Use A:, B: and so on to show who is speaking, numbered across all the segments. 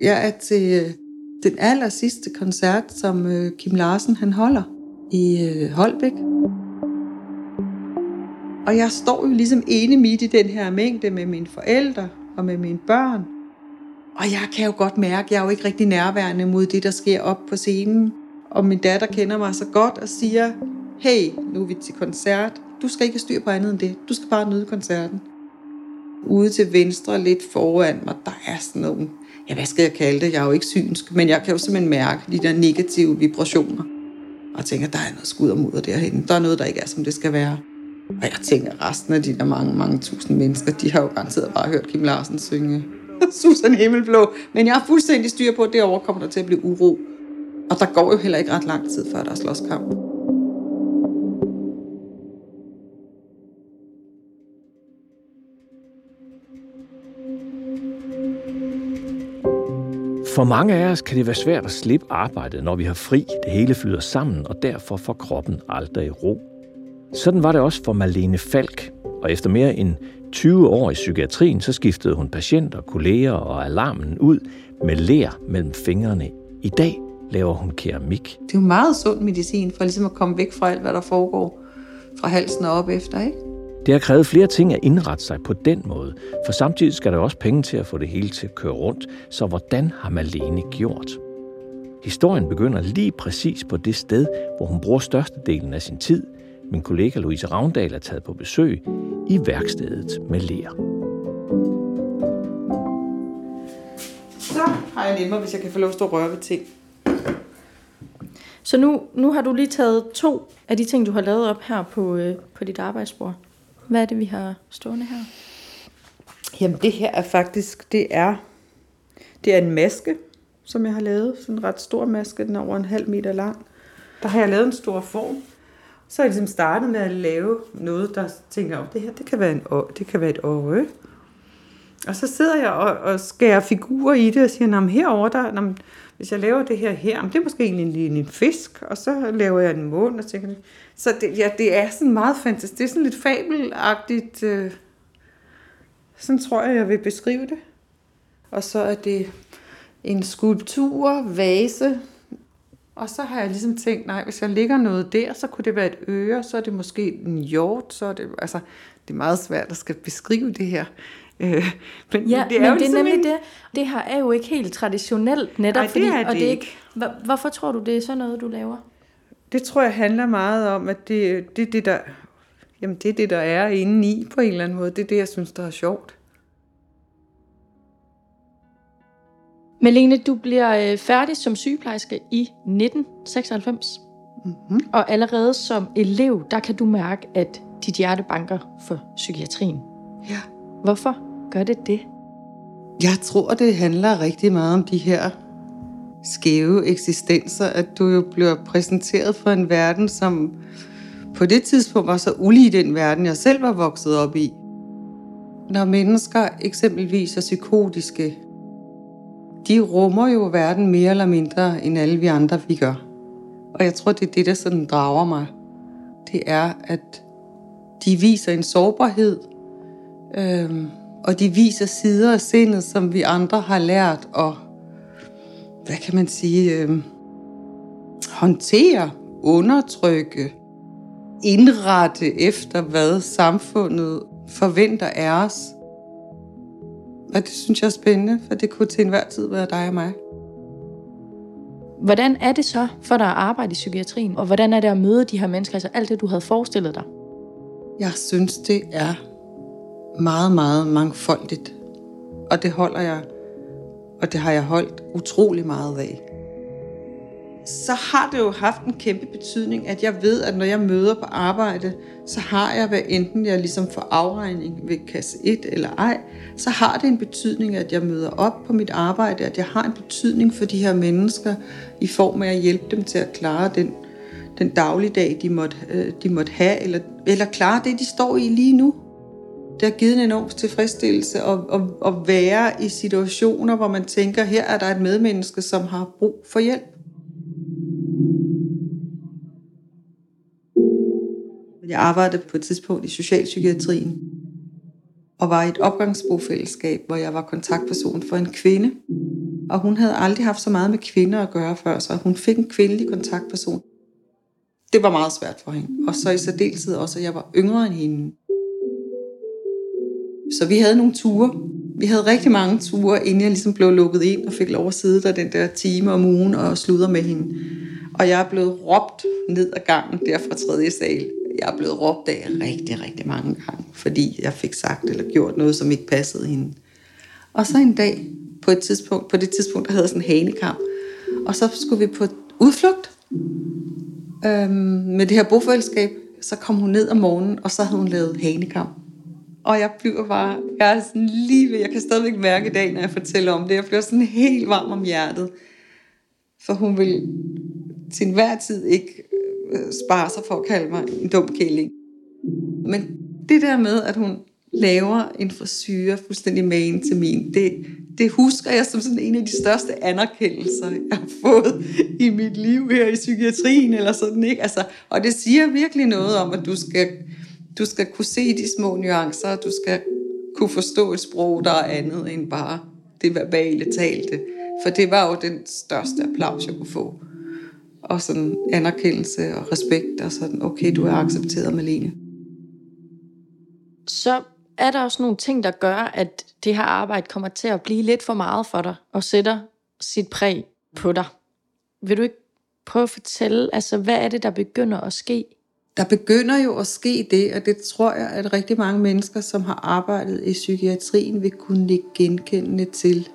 A: Jeg er til den aller sidste koncert, som øh, Kim Larsen han holder i øh, Holbæk. Og jeg står jo ligesom ene midt i den her mængde med mine forældre og med mine børn. Og jeg kan jo godt mærke, at jeg er jo ikke rigtig nærværende mod det, der sker op på scenen. Og min datter kender mig så godt og siger, hey, nu er vi til koncert. Du skal ikke have styr på andet end det. Du skal bare nyde koncerten. Ude til venstre, lidt foran mig, der er sådan nogle, ja, hvad skal jeg kalde det? Jeg er jo ikke synsk, men jeg kan jo simpelthen mærke de der negative vibrationer. Og tænker, der er noget skud og mudder derhen. Der er noget, der ikke er, som det skal være. Og jeg tænker, resten af de der mange, mange tusind mennesker, de har jo garanteret bare hørt Kim Larsen synge Susan Himmelblå. Men jeg har fuldstændig styr på, at det overkommer der til at blive uro. Og der går jo heller ikke ret lang tid, før der er slåskamp.
B: For mange af os kan det være svært at slippe arbejdet, når vi har fri. Det hele flyder sammen, og derfor får kroppen aldrig ro. Sådan var det også for Malene Falk, og efter mere end 20 år i psykiatrien, så skiftede hun patienter, kolleger og alarmen ud med lær mellem fingrene. I dag laver hun keramik.
A: Det er jo meget sund medicin for ligesom at komme væk fra alt, hvad der foregår fra halsen og op efter, ikke?
B: Det har krævet flere ting at indrette sig på den måde, for samtidig skal der også penge til at få det hele til at køre rundt. Så hvordan har Malene gjort? Historien begynder lige præcis på det sted, hvor hun bruger størstedelen af sin tid. Min kollega Louise Ravndal er taget på besøg i værkstedet med Lea.
A: Så har jeg nemmere, hvis jeg kan få lov at stå og røre ved ting.
C: Så nu, nu har du lige taget to af de ting, du har lavet op her på, øh, på dit arbejdsbord. Hvad er det, vi har stående her?
A: Jamen det her er faktisk, det er, det er en maske, som jeg har lavet. Sådan en ret stor maske, den er over en halv meter lang. Der har jeg lavet en stor form. Så har jeg ligesom startet med at lave noget, der tænker, om, det her det kan, være en, det kan være et øje. Og så sidder jeg og, og skærer figurer i det og siger, at herover der, når, hvis jeg laver det her her, det er måske egentlig en, en fisk, og så laver jeg en mund og tænker, så det, ja, det er sådan meget fantastisk. Det er sådan lidt fabelagtigt. Øh, sådan tror jeg, jeg vil beskrive det. Og så er det en skulptur, vase, og så har jeg ligesom tænkt, nej, hvis jeg ligger noget der, så kunne det være et øre, så er det måske en hjort, så er det, altså, det er meget svært at skal beskrive det her.
C: Øh, men ja, det er men jo det er ligesom nemlig en... det. Det her er jo ikke helt traditionelt netop,
A: Nej, det er
C: fordi, og
A: det
C: det er
A: ikke.
C: Hvorfor tror du, det er sådan noget, du laver?
A: Det tror jeg handler meget om, at det, det, det, der, jamen det er det, der er inde i på en eller anden måde. Det er det, jeg synes, der er sjovt.
C: Melene, du bliver øh, færdig som sygeplejerske i 1996. Mm-hmm. Og allerede som elev, der kan du mærke, at dit hjerte banker for psykiatrien.
A: Ja.
C: Hvorfor gør det det?
A: Jeg tror, det handler rigtig meget om de her skæve eksistenser, at du jo bliver præsenteret for en verden, som på det tidspunkt var så ulig den verden, jeg selv var vokset op i. Når mennesker eksempelvis er psykotiske, de rummer jo verden mere eller mindre, end alle vi andre vi gør. Og jeg tror, det er det, der sådan drager mig. Det er, at de viser en sårbarhed, øhm, og de viser sider af sindet, som vi andre har lært at, hvad kan man sige, øhm, håndtere, undertrykke, indrette efter, hvad samfundet forventer af os. Og det synes jeg er spændende, for det kunne til enhver tid være dig og mig.
C: Hvordan er det så for dig at arbejde i psykiatrien? Og hvordan er det at møde de her mennesker? Altså alt det, du havde forestillet dig?
A: Jeg synes, det er meget, meget mangfoldigt. Og det holder jeg, og det har jeg holdt utrolig meget af så har det jo haft en kæmpe betydning, at jeg ved, at når jeg møder på arbejde, så har jeg, hvad enten jeg ligesom får afregning ved kasse 1 eller ej, så har det en betydning, at jeg møder op på mit arbejde, at jeg har en betydning for de her mennesker, i form af at hjælpe dem til at klare den, den dagligdag, de måtte, øh, de måtte have, eller, eller klare det, de står i lige nu. Det har givet en enorm tilfredsstillelse at, at, at være i situationer, hvor man tænker, her er der et medmenneske, som har brug for hjælp. Jeg arbejdede på et tidspunkt i socialpsykiatrien og var i et opgangsbofællesskab, hvor jeg var kontaktperson for en kvinde. Og hun havde aldrig haft så meget med kvinder at gøre før, så hun fik en kvindelig kontaktperson. Det var meget svært for hende. Og så i særdeleshed også, at jeg var yngre end hende. Så vi havde nogle ture. Vi havde rigtig mange ture, inden jeg ligesom blev lukket ind og fik lov at sidde der den der time om ugen og sludre med hende. Og jeg er blevet råbt ned ad gangen der fra tredje sal. Jeg er blevet råbt af rigtig, rigtig mange gange, fordi jeg fik sagt eller gjort noget, som ikke passede hende. Og så en dag, på et tidspunkt, på det tidspunkt, der havde sådan en hanekamp, og så skulle vi på udflugt øhm, med det her bofællesskab. Så kom hun ned om morgenen, og så havde hun lavet hanekamp. Og jeg bliver bare, jeg er sådan lige ved, jeg kan stadigvæk mærke i dag, når jeg fortæller om det, jeg bliver sådan helt varm om hjertet. For hun vil til enhver tid ikke øh, spare sig for at kalde mig en dum kælling. Men det der med, at hun laver en frisyr fuldstændig magen til min, det, det husker jeg som sådan en af de største anerkendelser, jeg har fået i mit liv her i psykiatrien, eller sådan, ikke? Altså, og det siger virkelig noget om, at du skal, du skal kunne se de små nuancer, du skal kunne forstå et sprog, der er andet end bare det verbale talte. For det var jo den største applaus, jeg kunne få. Og sådan anerkendelse og respekt, og sådan, okay, du er accepteret, Malene.
C: Så er der også nogle ting, der gør, at det her arbejde kommer til at blive lidt for meget for dig, og sætter sit præg på dig. Vil du ikke prøve at fortælle, altså hvad er det, der begynder at ske?
A: Der begynder jo at ske det, og det tror jeg, at rigtig mange mennesker, som har arbejdet i psykiatrien, vil kunne genkende til.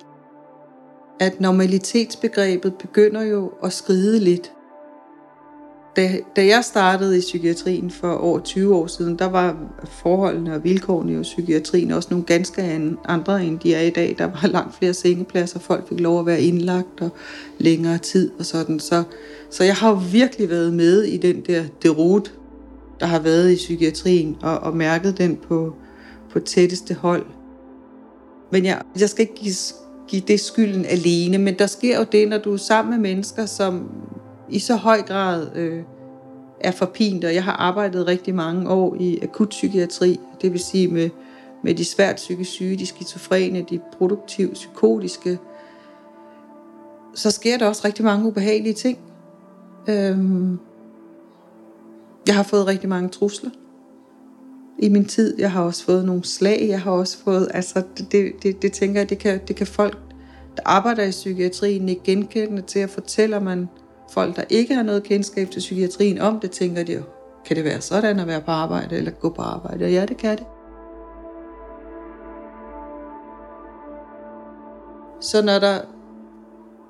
A: At normalitetsbegrebet begynder jo at skride lidt da, da jeg startede i psykiatrien for over 20 år siden, der var forholdene og vilkårene i psykiatrien også nogle ganske andre, end de er i dag. Der var langt flere sengepladser, folk fik lov at være indlagt og længere tid og sådan. Så, så jeg har jo virkelig været med i den der derut, der har været i psykiatrien, og, og mærket den på, på tætteste hold. Men jeg, jeg skal ikke give, give det skylden alene, men der sker jo det, når du er sammen med mennesker, som i så høj grad øh, er forpint, og jeg har arbejdet rigtig mange år i akutpsykiatri, det vil sige med, med de svært psykisk syge, de skizofrene, de produktive, psykotiske, så sker der også rigtig mange ubehagelige ting. Øhm, jeg har fået rigtig mange trusler i min tid. Jeg har også fået nogle slag. Jeg har også fået, altså det, det, det tænker jeg, det kan, det kan folk, der arbejder i psykiatrien, ikke genkende til at fortælle, man folk, der ikke har noget kendskab til psykiatrien om det, tænker de jo, kan det være sådan at være på arbejde eller gå på arbejde? Og ja, det kan det. Så når der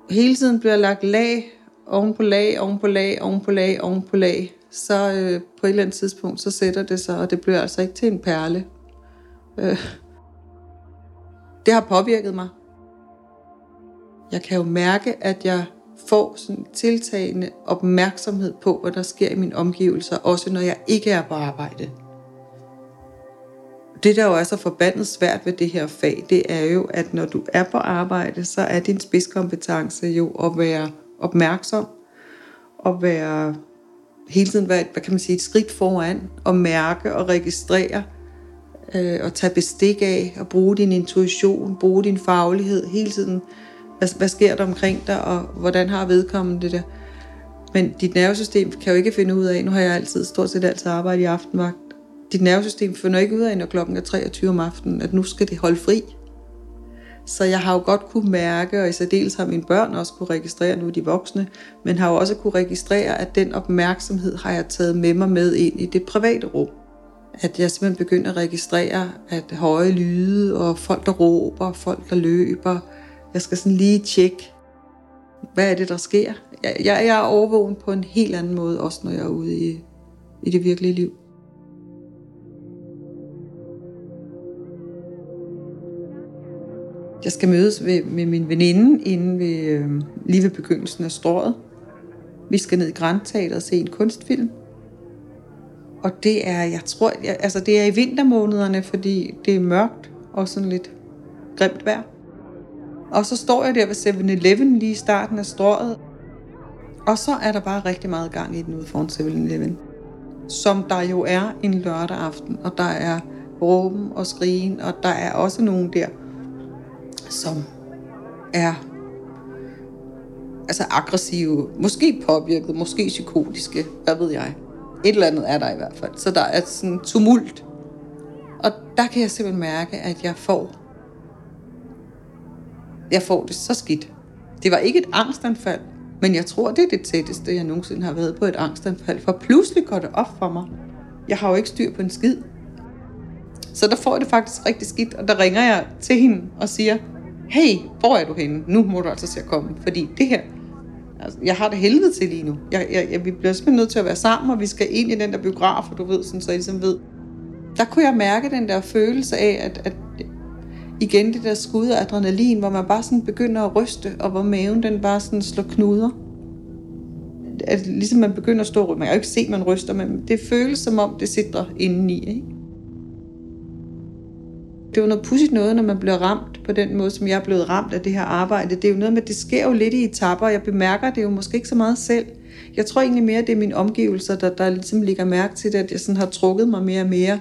A: hele tiden bliver lagt lag oven på lag, oven på lag, oven på lag, oven på lag, så øh, på et eller andet tidspunkt, så sætter det sig, og det bliver altså ikke til en perle. Øh, det har påvirket mig. Jeg kan jo mærke, at jeg får sådan tiltagende opmærksomhed på, hvad der sker i mine omgivelser, også når jeg ikke er på arbejde. Det, der jo er så forbandet svært ved det her fag, det er jo, at når du er på arbejde, så er din spidskompetence jo at være opmærksom, og være hele tiden være, hvad kan man sige, et skridt foran, og mærke og registrere, øh, og tage bestik af, og bruge din intuition, bruge din faglighed, hele tiden hvad, hvad sker der omkring dig, og hvordan har vedkommende det der? Men dit nervesystem kan jo ikke finde ud af, nu har jeg altid, stort set altid arbejdet i aftenvagt, dit nervesystem finder ikke ud af, når klokken er 23 om aftenen, at nu skal det holde fri. Så jeg har jo godt kunne mærke, og i særdeles har mine børn også kunne registrere, nu de voksne, men har jo også kunne registrere, at den opmærksomhed har jeg taget med mig med ind i det private rum. At jeg simpelthen begynder at registrere, at høje lyde, og folk der råber, folk der løber, jeg skal sådan lige tjekke, hvad er det, der sker. Jeg, jeg, jeg er overvågen på en helt anden måde, også når jeg er ude i, i det virkelige liv. Jeg skal mødes ved, med min veninde inden ved, øh, lige ved begyndelsen af strået. Vi skal ned i Grand Teater og se en kunstfilm. Og det er, jeg tror, jeg, altså det er i vintermånederne, fordi det er mørkt og sådan lidt grimt vejr. Og så står jeg der ved 7-Eleven lige i starten af strået. Og så er der bare rigtig meget gang i den ude foran 7-Eleven. Som der jo er en lørdag aften, og der er råben og skrigen, og der er også nogen der, som er altså aggressive, måske påvirket, måske psykotiske, hvad ved jeg. Et eller andet er der i hvert fald. Så der er sådan tumult. Og der kan jeg simpelthen mærke, at jeg får, jeg får det så skidt. Det var ikke et angstanfald, men jeg tror, det er det tætteste, jeg nogensinde har været på et angstanfald. For pludselig går det op for mig. Jeg har jo ikke styr på en skid. Så der får jeg det faktisk rigtig skidt, og der ringer jeg til hende og siger, hey, hvor er du henne? Nu må du altså se at komme, fordi det her, altså, jeg har det helvede til lige nu. Jeg, jeg, jeg, vi bliver simpelthen nødt til at være sammen, og vi skal ind i den der biograf, og du ved, sådan, så I ligesom ved. Der kunne jeg mærke den der følelse af, at, at igen det der skud af adrenalin, hvor man bare sådan begynder at ryste, og hvor maven den bare sådan slår knuder. At ligesom man begynder at stå Man kan jo ikke se, at man ryster, men det føles som om, det sidder indeni. Ikke? Det er jo noget pudsigt noget, når man bliver ramt på den måde, som jeg er blevet ramt af det her arbejde. Det er jo noget med, det sker jo lidt i etapper, og jeg bemærker det jo måske ikke så meget selv. Jeg tror egentlig mere, at det er mine omgivelser, der, der ligesom ligger mærke til det, at jeg sådan har trukket mig mere og mere.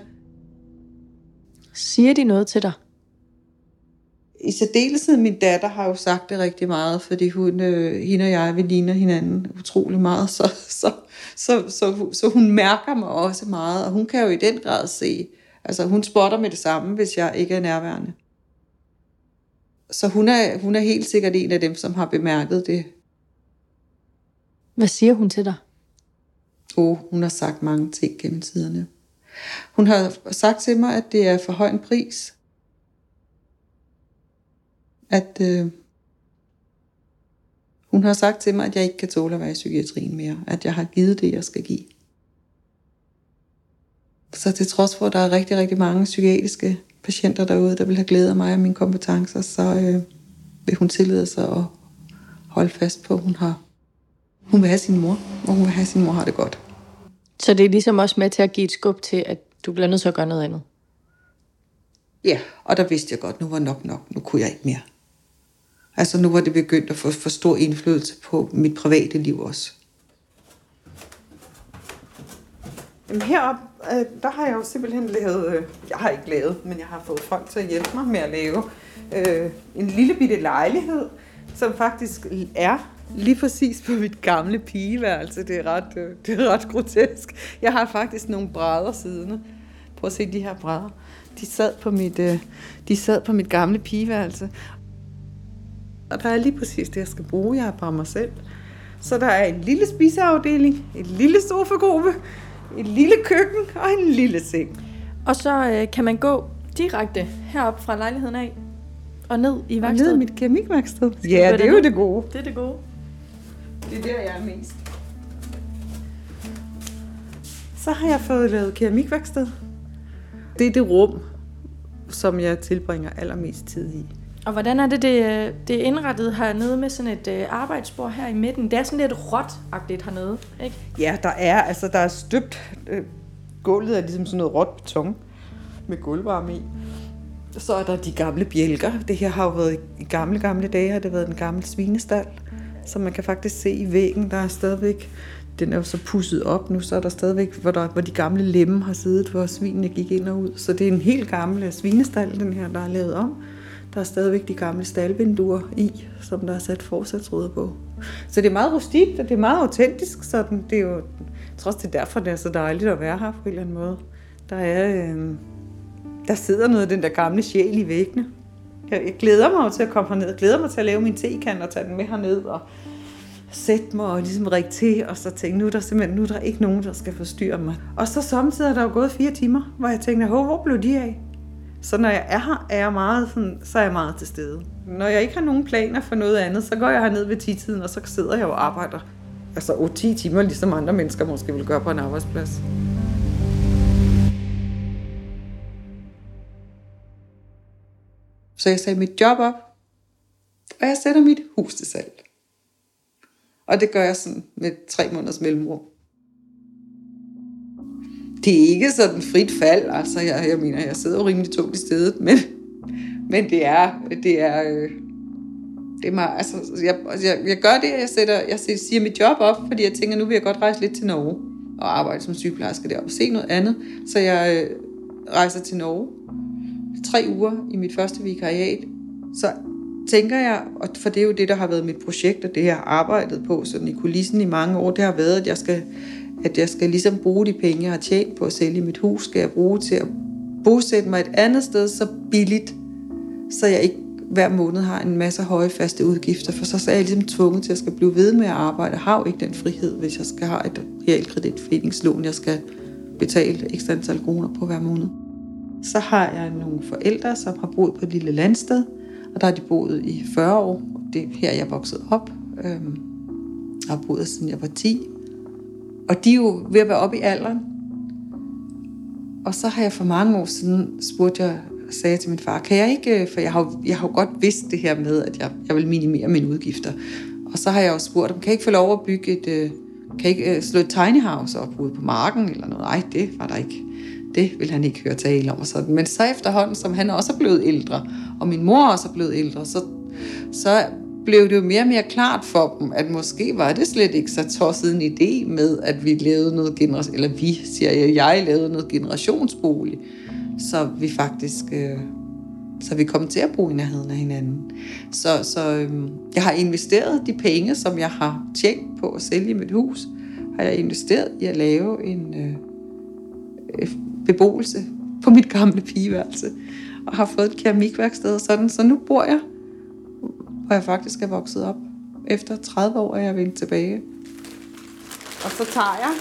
C: Siger de noget til dig?
A: I særdeleshed min datter har jo sagt det rigtig meget, fordi hun, øh, hende og jeg, vi ligner hinanden utrolig meget, så, så, så, så, så hun mærker mig også meget, og hun kan jo i den grad se, altså hun spotter med det samme, hvis jeg ikke er nærværende. Så hun er, hun er helt sikkert en af dem, som har bemærket det.
C: Hvad siger hun til dig?
A: Oh, hun har sagt mange ting gennem tiderne. Hun har sagt til mig, at det er for høj en pris, at øh, hun har sagt til mig, at jeg ikke kan tåle at være i psykiatrien mere. At jeg har givet det, jeg skal give. Så til trods for, at der er rigtig, rigtig mange psykiatriske patienter derude, der vil have glæde af mig og mine kompetencer, så øh, vil hun tillade sig at holde fast på, at hun har hun vil have sin mor, og hun vil have, at sin mor har det godt.
C: Så det er ligesom også med til at give et skub til, at du bliver nødt til at gøre noget andet?
A: Ja, og der vidste jeg godt, nu var nok nok, nu kunne jeg ikke mere. Altså nu var det begyndt at få for stor indflydelse på mit private liv også. Jamen heroppe, øh, der har jeg jo simpelthen lavet, øh, jeg har ikke lavet, men jeg har fået folk til at hjælpe mig med at lave øh, en lille bitte lejlighed, som faktisk er lige præcis på mit gamle pigeværelse. Det er ret, øh, det er ret grotesk. Jeg har faktisk nogle brædder siddende. Prøv at se de her brædder. De sad på mit, øh, de sad på mit gamle pigeværelse. Og der er lige præcis det, jeg skal bruge. Jeg har bare mig selv. Så der er en lille spiseafdeling, en lille sofagruppe, et lille køkken og en lille seng.
C: Og så øh, kan man gå direkte herop fra lejligheden af og ned i værkstedet.
A: Og ned i mit keramikværksted. Ja, det er jo det gode.
C: Det er det gode.
A: Det er der, jeg er mest. Så har jeg fået lavet keramikværksted. Det er det rum, som jeg tilbringer allermest tid i.
C: Og hvordan er det, det, det er indrettet hernede med sådan et øh, arbejdsbord her i midten? Det er sådan lidt råt-agtigt hernede, ikke?
A: Ja, der er, altså der er støbt, øh, gulvet er ligesom sådan noget råt beton med gulvvarme i. Så er der de gamle bjælker. Det her har jo været i gamle, gamle dage, har det været en gammel svinestal. Så man kan faktisk se i væggen, der er stadigvæk, den er jo så pusset op nu, så er der stadigvæk, hvor, der, hvor de gamle lemme har siddet, hvor svinene gik ind og ud. Så det er en helt gammel svinestal, den her, der er lavet om. Der er stadigvæk de gamle stalvinduer i, som der er sat forsatsruder på. Så det er meget rustikt, og det er meget autentisk, så det er jo, trods det er derfor, det er så dejligt at være her på en eller anden måde. Der er, øh, der sidder noget af den der gamle sjæl i væggene. Jeg, jeg glæder mig til at komme herned. Jeg glæder mig til at lave min tekan og tage den med herned og sætte mig og ligesom række til, og så tænke, nu er der simpelthen nu er der ikke nogen, der skal forstyrre mig. Og så samtidig er der jo gået fire timer, hvor jeg tænkte, hvor blev de af? Så når jeg er her, er jeg meget sådan, så er jeg meget til stede. Når jeg ikke har nogen planer for noget andet, så går jeg herned ved 10-tiden, og så sidder jeg og arbejder. Altså 10 timer, ligesom andre mennesker måske vil gøre på en arbejdsplads. Så jeg sagde mit job op, og jeg sætter mit hus til salg. Og det gør jeg sådan med tre måneders mellemrum. Det er ikke sådan frit fald, altså jeg, jeg mener, jeg sidder jo rimelig tungt i stedet, men, men det er, det er, øh, det er meget, altså, jeg, jeg, jeg gør det, jeg, sætter, jeg siger mit job op, fordi jeg tænker, nu vil jeg godt rejse lidt til Norge og arbejde som sygeplejerske deroppe og se noget andet. Så jeg øh, rejser til Norge tre uger i mit første vikariat. Så tænker jeg, og for det er jo det, der har været mit projekt, og det jeg har arbejdet på sådan i kulissen i mange år, det har været, at jeg skal, at jeg skal ligesom bruge de penge, jeg har tjent på at sælge mit hus, skal jeg bruge til at bosætte mig et andet sted så billigt, så jeg ikke hver måned har en masse høje faste udgifter, for så er jeg ligesom tvunget til at skal blive ved med at arbejde. Jeg har jo ikke den frihed, hvis jeg skal have et realkreditforeningslån, jeg skal betale ekstra antal kroner på hver måned. Så har jeg nogle forældre, som har boet på et lille landsted, og der har de boet i 40 år. Det er her, jeg er vokset op. Øhm, jeg har boet siden jeg var 10. Og de er jo ved at være oppe i alderen. Og så har jeg for mange år siden spurgt jeg, sagde til min far, kan jeg ikke, øh, for jeg har, jeg har jo godt vidst det her med, at jeg, jeg vil minimere mine udgifter. Og så har jeg også spurgt kan jeg ikke få lov at bygge et, øh, kan jeg ikke øh, slå et tiny house op ude på marken eller noget? Nej, det var der ikke. Det vil han ikke høre tale om. Og sådan. Men så efterhånden, som han også er blevet ældre, og min mor også er blevet ældre, så, så blev det jo mere og mere klart for dem, at måske var det slet ikke så tosset en idé med, at vi lavede noget generation, eller vi, siger jeg, jeg lavede noget generationsbolig, så vi faktisk, øh, så vi kom til at bo i nærheden af hinanden. Så, så øh, jeg har investeret de penge, som jeg har tjent på at sælge mit hus, har jeg investeret i at lave en øh, beboelse på mit gamle pigeværelse, og har fået et keramikværksted og sådan, så nu bor jeg hvor jeg faktisk er vokset op. Efter 30 år er jeg vendt tilbage. Og så tager jeg,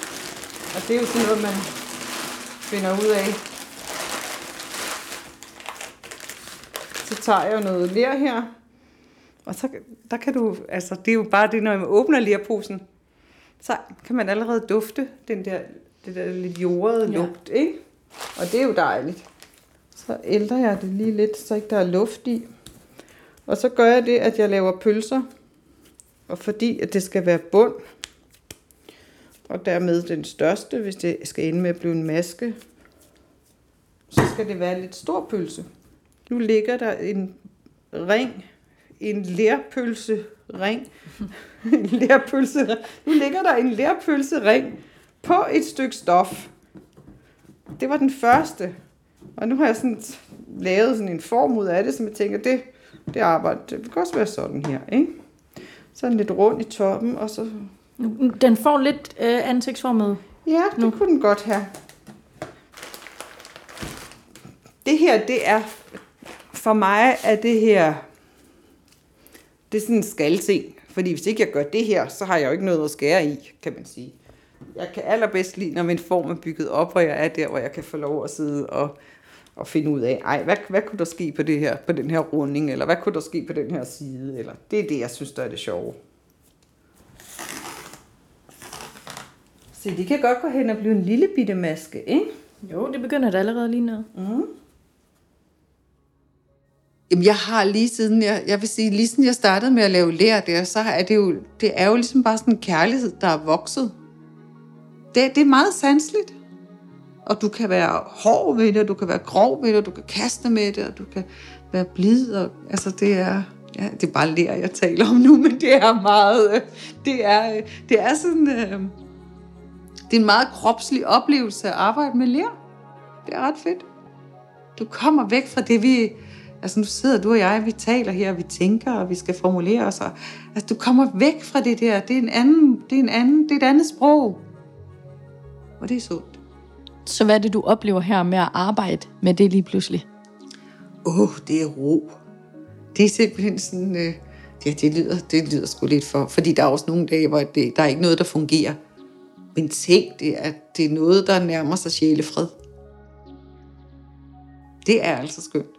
A: og det er jo sådan noget, man finder ud af. Så tager jeg noget ler her, og så der kan du, altså det er jo bare det, når man åbner lerposen, så kan man allerede dufte den der, det der lidt jordede ja. lugt, ikke? Og det er jo dejligt. Så ældrer jeg det lige lidt, så ikke der er luft i. Og så gør jeg det, at jeg laver pølser. Og fordi at det skal være bund, og dermed den største, hvis det skal ende med at blive en maske, så skal det være en lidt stor pølse. Nu ligger der en ring, en lærpølse ring. en lærpølse, nu ligger der en lærpølse ring på et stykke stof. Det var den første. Og nu har jeg sådan lavet sådan en form ud af det, som jeg tænker, det, det arbejde, det kan også være sådan her, ikke? Sådan lidt rundt i toppen, og så...
C: Den får lidt øh, ansigtsformet.
A: Ja, det nu. kunne den godt have. Det her, det er... For mig er det her... Det er sådan en skalting. Fordi hvis ikke jeg gør det her, så har jeg jo ikke noget at skære i, kan man sige. Jeg kan allerbedst lide, når min form er bygget op, og jeg er der, hvor jeg kan få lov at sidde og og finde ud af, ej, hvad, hvad kunne der ske på, det her, på den her runding, eller hvad kunne der ske på den her side, eller det er det, jeg synes, der er det sjove. Se, det kan godt gå hen og blive en lille bitte maske, ikke?
C: Jo, det begynder det allerede lige nu. Mm.
A: Jamen, jeg har lige siden, jeg, jeg vil sige, lige siden jeg startede med at lave lær der, så er det jo, det er jo ligesom bare sådan en kærlighed, der er vokset. Det, det er meget sandsligt og du kan være hård ved det, du kan være grov ved det, du kan kaste med det, og du kan være blid. Og, altså det er, ja, det er bare lær, jeg taler om nu, men det er meget, øh, det er, øh, det er sådan, øh, det er en meget kropslig oplevelse at arbejde med lær. Det er ret fedt. Du kommer væk fra det, vi, altså nu sidder du og jeg, vi taler her, og vi tænker, og vi skal formulere os. Og, altså du kommer væk fra det der, det er, en anden, det er, en anden, det er et andet sprog. Og det er sundt.
C: Så hvad er det, du oplever her med at arbejde med det lige pludselig?
A: Åh, oh, det er ro. Det er simpelthen sådan... Øh, ja, det lyder, det lyder sgu lidt for... Fordi der er også nogle dage, hvor det, der er ikke noget, der fungerer. Men tænk det, at det er noget, der nærmer sig sjælefred. Det er altså skønt.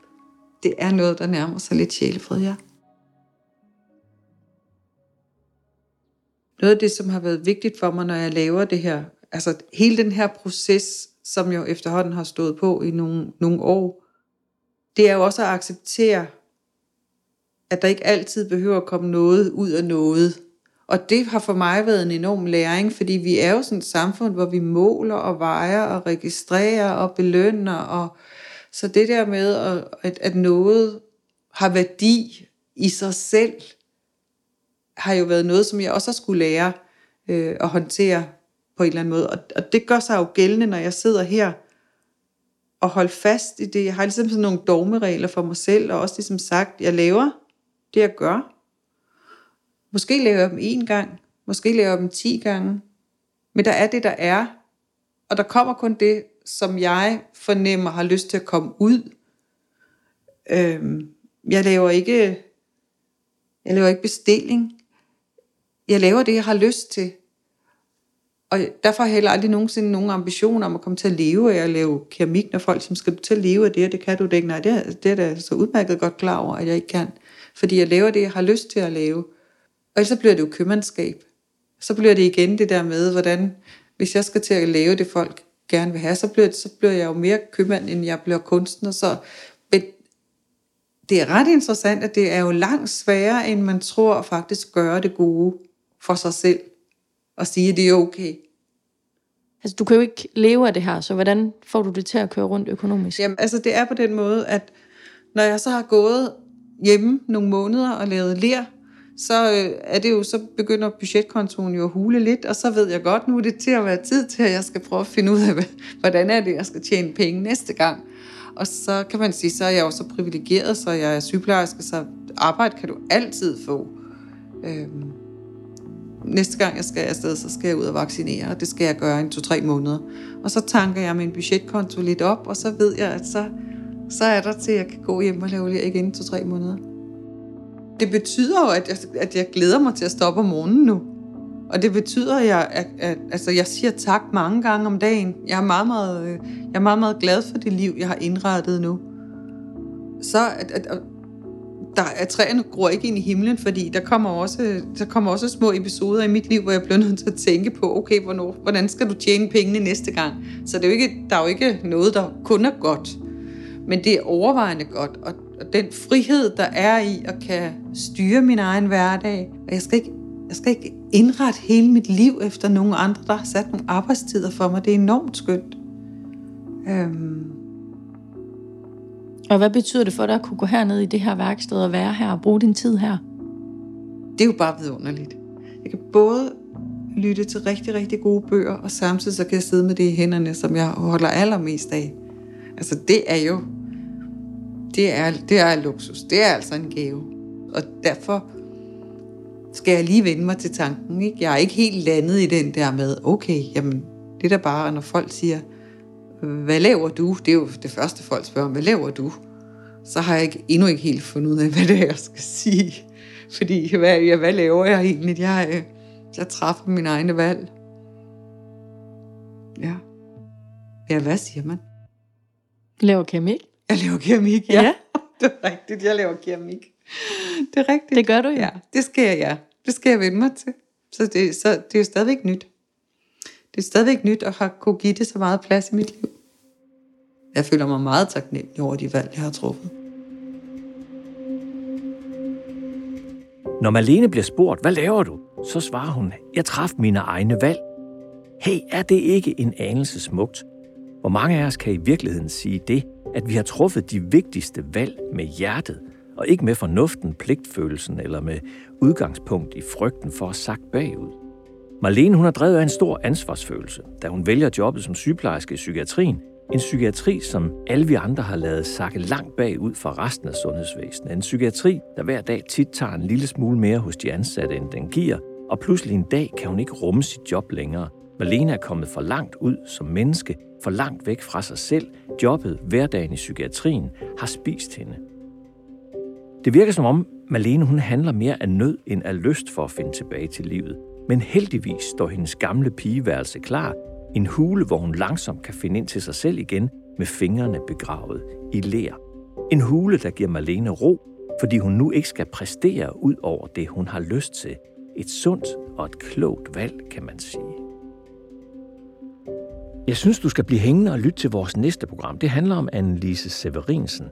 A: Det er noget, der nærmer sig lidt sjælefred, ja. Noget af det, som har været vigtigt for mig, når jeg laver det her, altså hele den her proces, som jo efterhånden har stået på i nogle, nogle år, det er jo også at acceptere, at der ikke altid behøver at komme noget ud af noget. Og det har for mig været en enorm læring, fordi vi er jo sådan et samfund, hvor vi måler og vejer og registrerer og belønner. Og så det der med, at, at noget har værdi i sig selv, har jo været noget, som jeg også har skulle lære øh, at håndtere på en eller anden måde. Og, og det gør sig jo gældende, når jeg sidder her og holder fast i det. Jeg har ligesom sådan nogle dogmeregler for mig selv, og også ligesom sagt, jeg laver det jeg gør. Måske laver jeg dem en gang, måske laver jeg dem ti gange, men der er det, der er, og der kommer kun det, som jeg fornemmer har lyst til at komme ud. Øhm, jeg laver ikke jeg laver ikke bestilling. Jeg laver det, jeg har lyst til. Og derfor har jeg heller aldrig nogensinde nogen ambition om at komme til at leve af at lave keramik, når folk som skal du til at leve af det, og det kan du det ikke. Nej, det er, det er da så udmærket godt klar over, at jeg ikke kan. Fordi jeg laver det, jeg har lyst til at lave. Og så bliver det jo købmandskab. Så bliver det igen det der med, hvordan, hvis jeg skal til at lave det, folk gerne vil have, så bliver, det, så bliver jeg jo mere købmand, end jeg bliver kunstner. Så men det er ret interessant, at det er jo langt sværere, end man tror at faktisk gøre det gode for sig selv. Og sige, at det er okay.
C: Altså, du kan jo ikke leve af det her, så hvordan får du det til at køre rundt økonomisk?
A: Jamen, altså, det er på den måde, at når jeg så har gået hjemme nogle måneder og lavet ler, så øh, er det jo, så begynder budgetkontoen jo at hule lidt, og så ved jeg godt, nu er det til at være tid til, at jeg skal prøve at finde ud af, hvordan er det, jeg skal tjene penge næste gang. Og så kan man sige, så er jeg jo så privilegeret, så jeg er sygeplejerske, så arbejde kan du altid få. Øhm, næste gang jeg skal afsted, så skal jeg ud og vaccinere, og det skal jeg gøre i to-tre måneder. Og så tanker jeg min budgetkonto lidt op, og så ved jeg, at så, så er der til, at jeg kan gå hjem og lave igen i to-tre måneder. Det betyder jo, at jeg, at jeg glæder mig til at stoppe om morgenen nu. Og det betyder, at jeg, at, at, altså, jeg siger tak mange gange om dagen. Jeg er, meget, meget, øh, jeg er meget, meget glad for det liv, jeg har indrettet nu. Så at, at der er træerne gror ikke ind i himlen, fordi der kommer, også, der kommer også små episoder i mit liv, hvor jeg bliver nødt til at tænke på, okay, hvornår, hvordan skal du tjene pengene næste gang? Så det er jo ikke, der er jo ikke noget, der kun er godt. Men det er overvejende godt, og, og den frihed, der er i at kan styre min egen hverdag, og jeg skal ikke, jeg skal ikke indrette hele mit liv efter nogen andre, der har sat nogle arbejdstider for mig. Det er enormt skønt. Øhm.
C: Og hvad betyder det for dig at kunne gå herned i det her værksted og være her og bruge din tid her?
A: Det er jo bare vidunderligt. Jeg kan både lytte til rigtig, rigtig gode bøger, og samtidig så kan jeg sidde med det i hænderne, som jeg holder allermest af. Altså det er jo, det er, det er luksus. Det er altså en gave. Og derfor skal jeg lige vende mig til tanken. Ikke? Jeg er ikke helt landet i den der med, okay, jamen, det er da bare, når folk siger, hvad laver du? Det er jo det første, folk spørger, hvad laver du? Så har jeg ikke, endnu ikke helt fundet ud af, hvad det er, jeg skal sige. Fordi, hvad, ja, hvad laver jeg egentlig? Jeg, øh, jeg træffer min egne valg. Ja. Ja, hvad siger man?
C: Laver keramik?
A: Jeg laver keramik, ja. ja. det er rigtigt, jeg laver keramik. Det er rigtigt.
C: Det gør du jo.
A: Ja, det skal jeg, ja. Det skal jeg vende mig til. Så det, så det er jo stadigvæk nyt. Det er stadigvæk nyt at have kunne give det så meget plads i mit liv. Jeg føler mig meget taknemmelig over de valg, jeg har truffet.
B: Når Malene bliver spurgt, hvad laver du? Så svarer hun, jeg traf mine egne valg. Hey, er det ikke en anelse smukt? Hvor mange af os kan i virkeligheden sige det, at vi har truffet de vigtigste valg med hjertet, og ikke med fornuften, pligtfølelsen eller med udgangspunkt i frygten for at sagt bagud. Marlene hun har drevet af en stor ansvarsfølelse, da hun vælger jobbet som sygeplejerske i psykiatrien. En psykiatri, som alle vi andre har lavet sakke langt bagud fra resten af sundhedsvæsenet. En psykiatri, der hver dag tit tager en lille smule mere hos de ansatte, end den giver, og pludselig en dag kan hun ikke rumme sit job længere. Malene er kommet for langt ud som menneske, for langt væk fra sig selv. Jobbet, hverdagen i psykiatrien, har spist hende. Det virker som om, Malene hun handler mere af nød end af lyst for at finde tilbage til livet. Men heldigvis står hendes gamle pigeværelse klar. En hule, hvor hun langsomt kan finde ind til sig selv igen med fingrene begravet i ler. En hule, der giver Malene ro, fordi hun nu ikke skal præstere ud over det, hun har lyst til. Et sundt og et klogt valg, kan man sige. Jeg synes, du skal blive hængende og lytte til vores næste program. Det handler om Annelise Severinsen,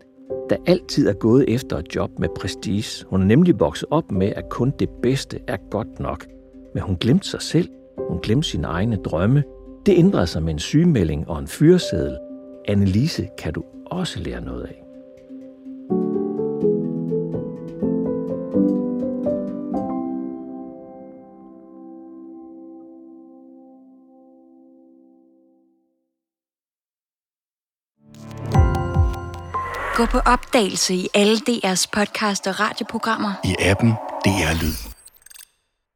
B: der altid er gået efter et job med prestige. Hun er nemlig vokset op med, at kun det bedste er godt nok. Men hun glemte sig selv. Hun glemte sine egne drømme. Det ændrede sig med en sygemelding og en fyreseddel. Annelise kan du også lære noget af.
D: Gå på opdagelse i alle DR's podcast og radioprogrammer.
E: I appen DR Lyd.